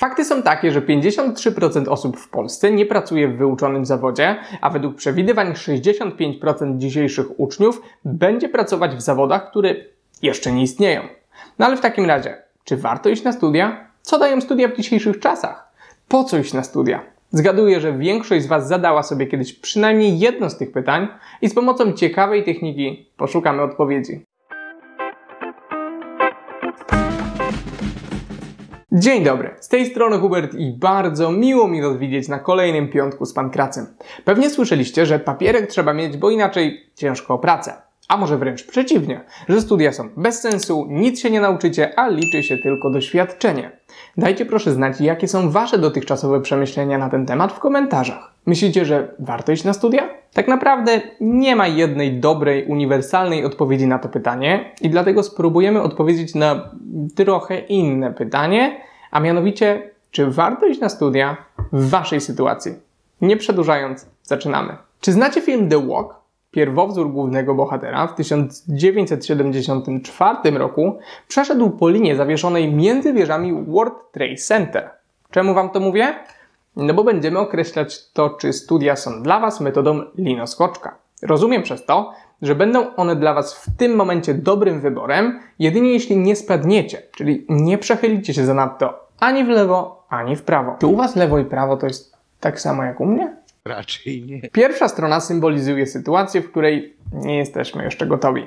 Fakty są takie, że 53% osób w Polsce nie pracuje w wyuczonym zawodzie, a według przewidywań 65% dzisiejszych uczniów będzie pracować w zawodach, które jeszcze nie istnieją. No ale w takim razie, czy warto iść na studia? Co dają studia w dzisiejszych czasach? Po co iść na studia? Zgaduję, że większość z Was zadała sobie kiedyś przynajmniej jedno z tych pytań i z pomocą ciekawej techniki poszukamy odpowiedzi. Dzień dobry, z tej strony Hubert i bardzo miło mi Was widzieć na kolejnym piątku z Pankracem. Pewnie słyszeliście, że papierek trzeba mieć, bo inaczej ciężko o pracę. A może wręcz przeciwnie, że studia są bez sensu, nic się nie nauczycie, a liczy się tylko doświadczenie. Dajcie proszę znać, jakie są Wasze dotychczasowe przemyślenia na ten temat w komentarzach. Myślicie, że warto iść na studia? Tak naprawdę nie ma jednej dobrej, uniwersalnej odpowiedzi na to pytanie i dlatego spróbujemy odpowiedzieć na trochę inne pytanie, a mianowicie, czy warto iść na studia w Waszej sytuacji? Nie przedłużając, zaczynamy. Czy znacie film The Walk? Pierwowzór głównego bohatera w 1974 roku przeszedł po linie zawieszonej między wieżami World Trade Center. Czemu Wam to mówię? No bo będziemy określać to, czy studia są dla Was metodą linoskoczka. Rozumiem przez to, że będą one dla Was w tym momencie dobrym wyborem, jedynie jeśli nie spadniecie, czyli nie przechylicie się zanadto ani w lewo, ani w prawo. Czy u Was lewo i prawo to jest tak samo jak u mnie? Raczej nie. Pierwsza strona symbolizuje sytuację, w której nie jesteśmy jeszcze gotowi.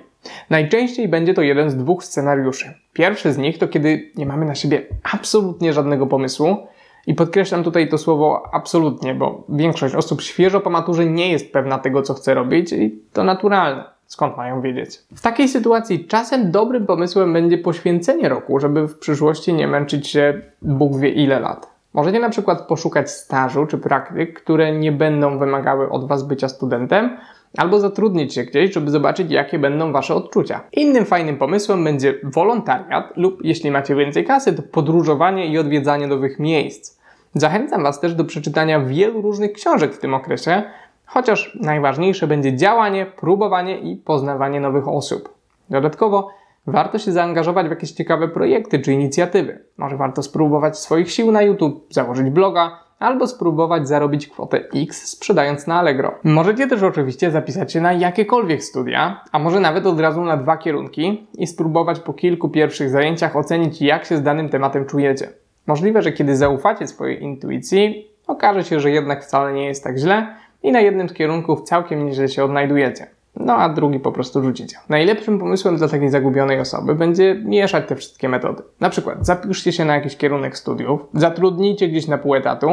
Najczęściej będzie to jeden z dwóch scenariuszy. Pierwszy z nich to kiedy nie mamy na siebie absolutnie żadnego pomysłu, i podkreślam tutaj to słowo absolutnie, bo większość osób świeżo po maturze nie jest pewna tego, co chce robić i to naturalne. Skąd mają wiedzieć? W takiej sytuacji czasem dobrym pomysłem będzie poświęcenie roku, żeby w przyszłości nie męczyć się Bóg wie ile lat. Możecie na przykład poszukać stażu czy praktyk, które nie będą wymagały od Was bycia studentem, albo zatrudnić się gdzieś, żeby zobaczyć, jakie będą Wasze odczucia. Innym fajnym pomysłem będzie wolontariat lub, jeśli macie więcej kasy, to podróżowanie i odwiedzanie nowych miejsc. Zachęcam Was też do przeczytania wielu różnych książek w tym okresie, chociaż najważniejsze będzie działanie, próbowanie i poznawanie nowych osób. Dodatkowo warto się zaangażować w jakieś ciekawe projekty czy inicjatywy. Może warto spróbować swoich sił na YouTube, założyć bloga, albo spróbować zarobić kwotę X sprzedając na Allegro. Możecie też oczywiście zapisać się na jakiekolwiek studia, a może nawet od razu na dwa kierunki i spróbować po kilku pierwszych zajęciach ocenić, jak się z danym tematem czujecie. Możliwe, że kiedy zaufacie swojej intuicji, okaże się, że jednak wcale nie jest tak źle i na jednym z kierunków całkiem nieźle się odnajdujecie no a drugi po prostu rzucicie. Najlepszym pomysłem dla takiej zagubionej osoby będzie mieszać te wszystkie metody. Na przykład zapiszcie się na jakiś kierunek studiów, zatrudnijcie gdzieś na pół etatu,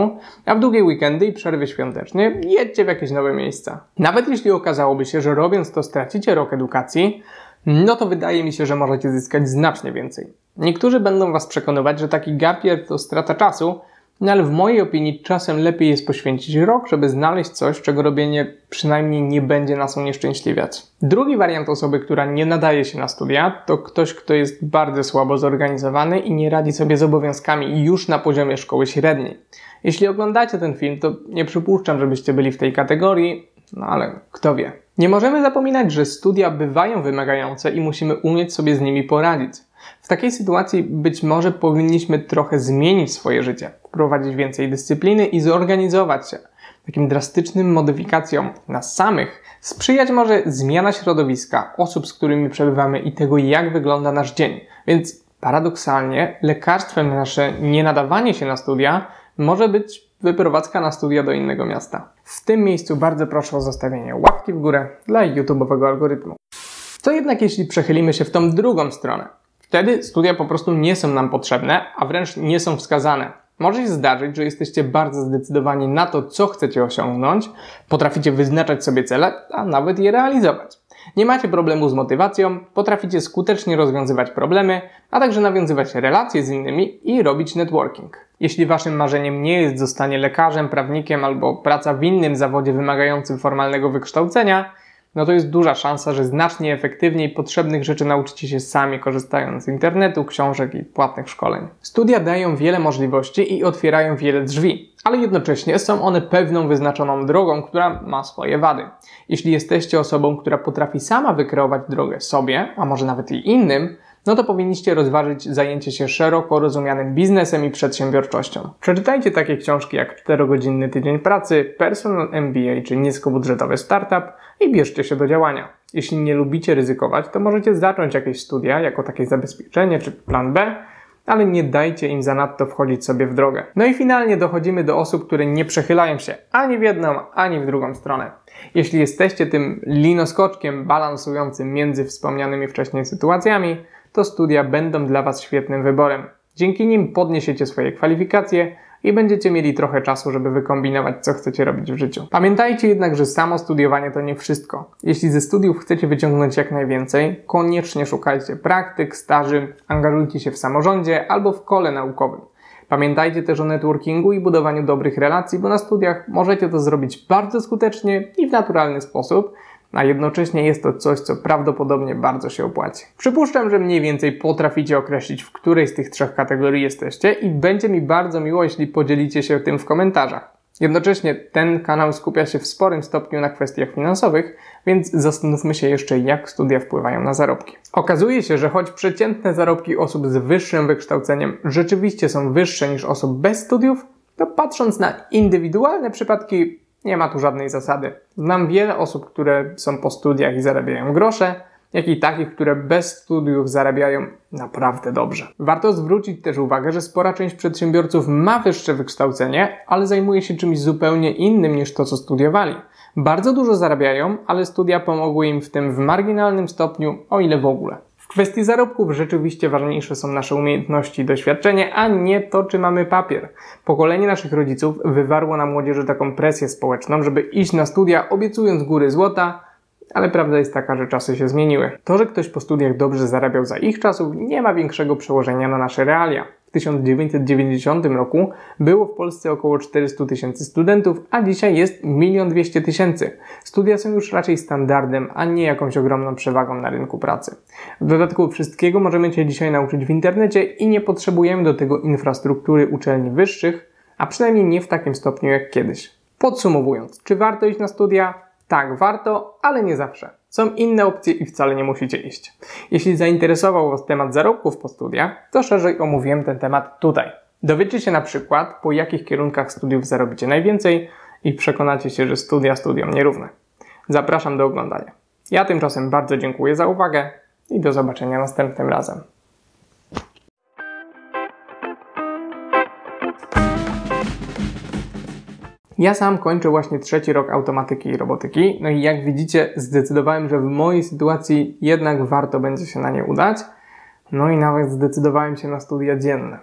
a w długie weekendy i przerwy świąteczne jedźcie w jakieś nowe miejsca. Nawet jeśli okazałoby się, że robiąc to stracicie rok edukacji, no to wydaje mi się, że możecie zyskać znacznie więcej. Niektórzy będą Was przekonywać, że taki gapier to strata czasu, no ale w mojej opinii czasem lepiej jest poświęcić rok, żeby znaleźć coś, czego robienie przynajmniej nie będzie nas unieszczęśliwiać. Drugi wariant osoby, która nie nadaje się na studia, to ktoś, kto jest bardzo słabo zorganizowany i nie radzi sobie z obowiązkami już na poziomie szkoły średniej. Jeśli oglądacie ten film, to nie przypuszczam, żebyście byli w tej kategorii, no ale kto wie. Nie możemy zapominać, że studia bywają wymagające i musimy umieć sobie z nimi poradzić. W takiej sytuacji być może powinniśmy trochę zmienić swoje życie, wprowadzić więcej dyscypliny i zorganizować się. Takim drastycznym modyfikacjom nas samych sprzyjać może zmiana środowiska, osób, z którymi przebywamy i tego, jak wygląda nasz dzień. Więc paradoksalnie lekarstwem na nasze nienadawanie się na studia może być wyprowadzka na studia do innego miasta. W tym miejscu bardzo proszę o zostawienie łapki w górę dla YouTube'owego algorytmu. Co jednak jeśli przechylimy się w tą drugą stronę? Wtedy studia po prostu nie są nam potrzebne, a wręcz nie są wskazane. Może się zdarzyć, że jesteście bardzo zdecydowani na to, co chcecie osiągnąć, potraficie wyznaczać sobie cele, a nawet je realizować. Nie macie problemu z motywacją, potraficie skutecznie rozwiązywać problemy, a także nawiązywać relacje z innymi i robić networking. Jeśli waszym marzeniem nie jest zostanie lekarzem, prawnikiem albo praca w innym zawodzie wymagającym formalnego wykształcenia, no to jest duża szansa, że znacznie efektywniej potrzebnych rzeczy nauczycie się sami, korzystając z internetu, książek i płatnych szkoleń. Studia dają wiele możliwości i otwierają wiele drzwi, ale jednocześnie są one pewną wyznaczoną drogą, która ma swoje wady. Jeśli jesteście osobą, która potrafi sama wykreować drogę sobie, a może nawet i innym, no to powinniście rozważyć zajęcie się szeroko rozumianym biznesem i przedsiębiorczością. Przeczytajcie takie książki jak 4-godzinny tydzień pracy, Personal MBA czy niskobudżetowy startup i bierzcie się do działania. Jeśli nie lubicie ryzykować, to możecie zacząć jakieś studia jako takie zabezpieczenie czy plan B, ale nie dajcie im zanadto wchodzić sobie w drogę. No i finalnie dochodzimy do osób, które nie przechylają się ani w jedną, ani w drugą stronę. Jeśli jesteście tym linoskoczkiem balansującym między wspomnianymi wcześniej sytuacjami, to studia będą dla Was świetnym wyborem. Dzięki nim podniesiecie swoje kwalifikacje i będziecie mieli trochę czasu, żeby wykombinować, co chcecie robić w życiu. Pamiętajcie jednak, że samo studiowanie to nie wszystko. Jeśli ze studiów chcecie wyciągnąć jak najwięcej, koniecznie szukajcie praktyk, staży, angażujcie się w samorządzie albo w kole naukowym. Pamiętajcie też o networkingu i budowaniu dobrych relacji, bo na studiach możecie to zrobić bardzo skutecznie i w naturalny sposób, a jednocześnie jest to coś, co prawdopodobnie bardzo się opłaci. Przypuszczam, że mniej więcej potraficie określić, w której z tych trzech kategorii jesteście i będzie mi bardzo miło, jeśli podzielicie się tym w komentarzach. Jednocześnie ten kanał skupia się w sporym stopniu na kwestiach finansowych, więc zastanówmy się jeszcze, jak studia wpływają na zarobki. Okazuje się, że choć przeciętne zarobki osób z wyższym wykształceniem rzeczywiście są wyższe niż osób bez studiów, to patrząc na indywidualne przypadki, nie ma tu żadnej zasady. Znam wiele osób, które są po studiach i zarabiają grosze, jak i takich, które bez studiów zarabiają naprawdę dobrze. Warto zwrócić też uwagę, że spora część przedsiębiorców ma wyższe wykształcenie, ale zajmuje się czymś zupełnie innym niż to, co studiowali. Bardzo dużo zarabiają, ale studia pomogły im w tym w marginalnym stopniu, o ile w ogóle. Kwestii zarobków rzeczywiście ważniejsze są nasze umiejętności i doświadczenie, a nie to, czy mamy papier. Pokolenie naszych rodziców wywarło na młodzieży taką presję społeczną, żeby iść na studia obiecując góry złota, ale prawda jest taka, że czasy się zmieniły. To, że ktoś po studiach dobrze zarabiał za ich czasów, nie ma większego przełożenia na nasze realia. W 1990 roku było w Polsce około 400 tysięcy studentów, a dzisiaj jest 1 200 tysięcy. Studia są już raczej standardem, a nie jakąś ogromną przewagą na rynku pracy. W dodatku wszystkiego możemy się dzisiaj nauczyć w internecie i nie potrzebujemy do tego infrastruktury uczelni wyższych, a przynajmniej nie w takim stopniu jak kiedyś. Podsumowując, czy warto iść na studia? Tak, warto, ale nie zawsze. Są inne opcje i wcale nie musicie iść. Jeśli zainteresował Was temat zarobków po studiach, to szerzej omówiłem ten temat tutaj. Dowiecie się na przykład, po jakich kierunkach studiów zarobicie najwięcej i przekonacie się, że studia studiom nierówne. Zapraszam do oglądania. Ja tymczasem bardzo dziękuję za uwagę i do zobaczenia następnym razem. Ja sam kończę właśnie trzeci rok automatyki i robotyki, no i jak widzicie, zdecydowałem, że w mojej sytuacji jednak warto będzie się na nie udać, no i nawet zdecydowałem się na studia dzienne.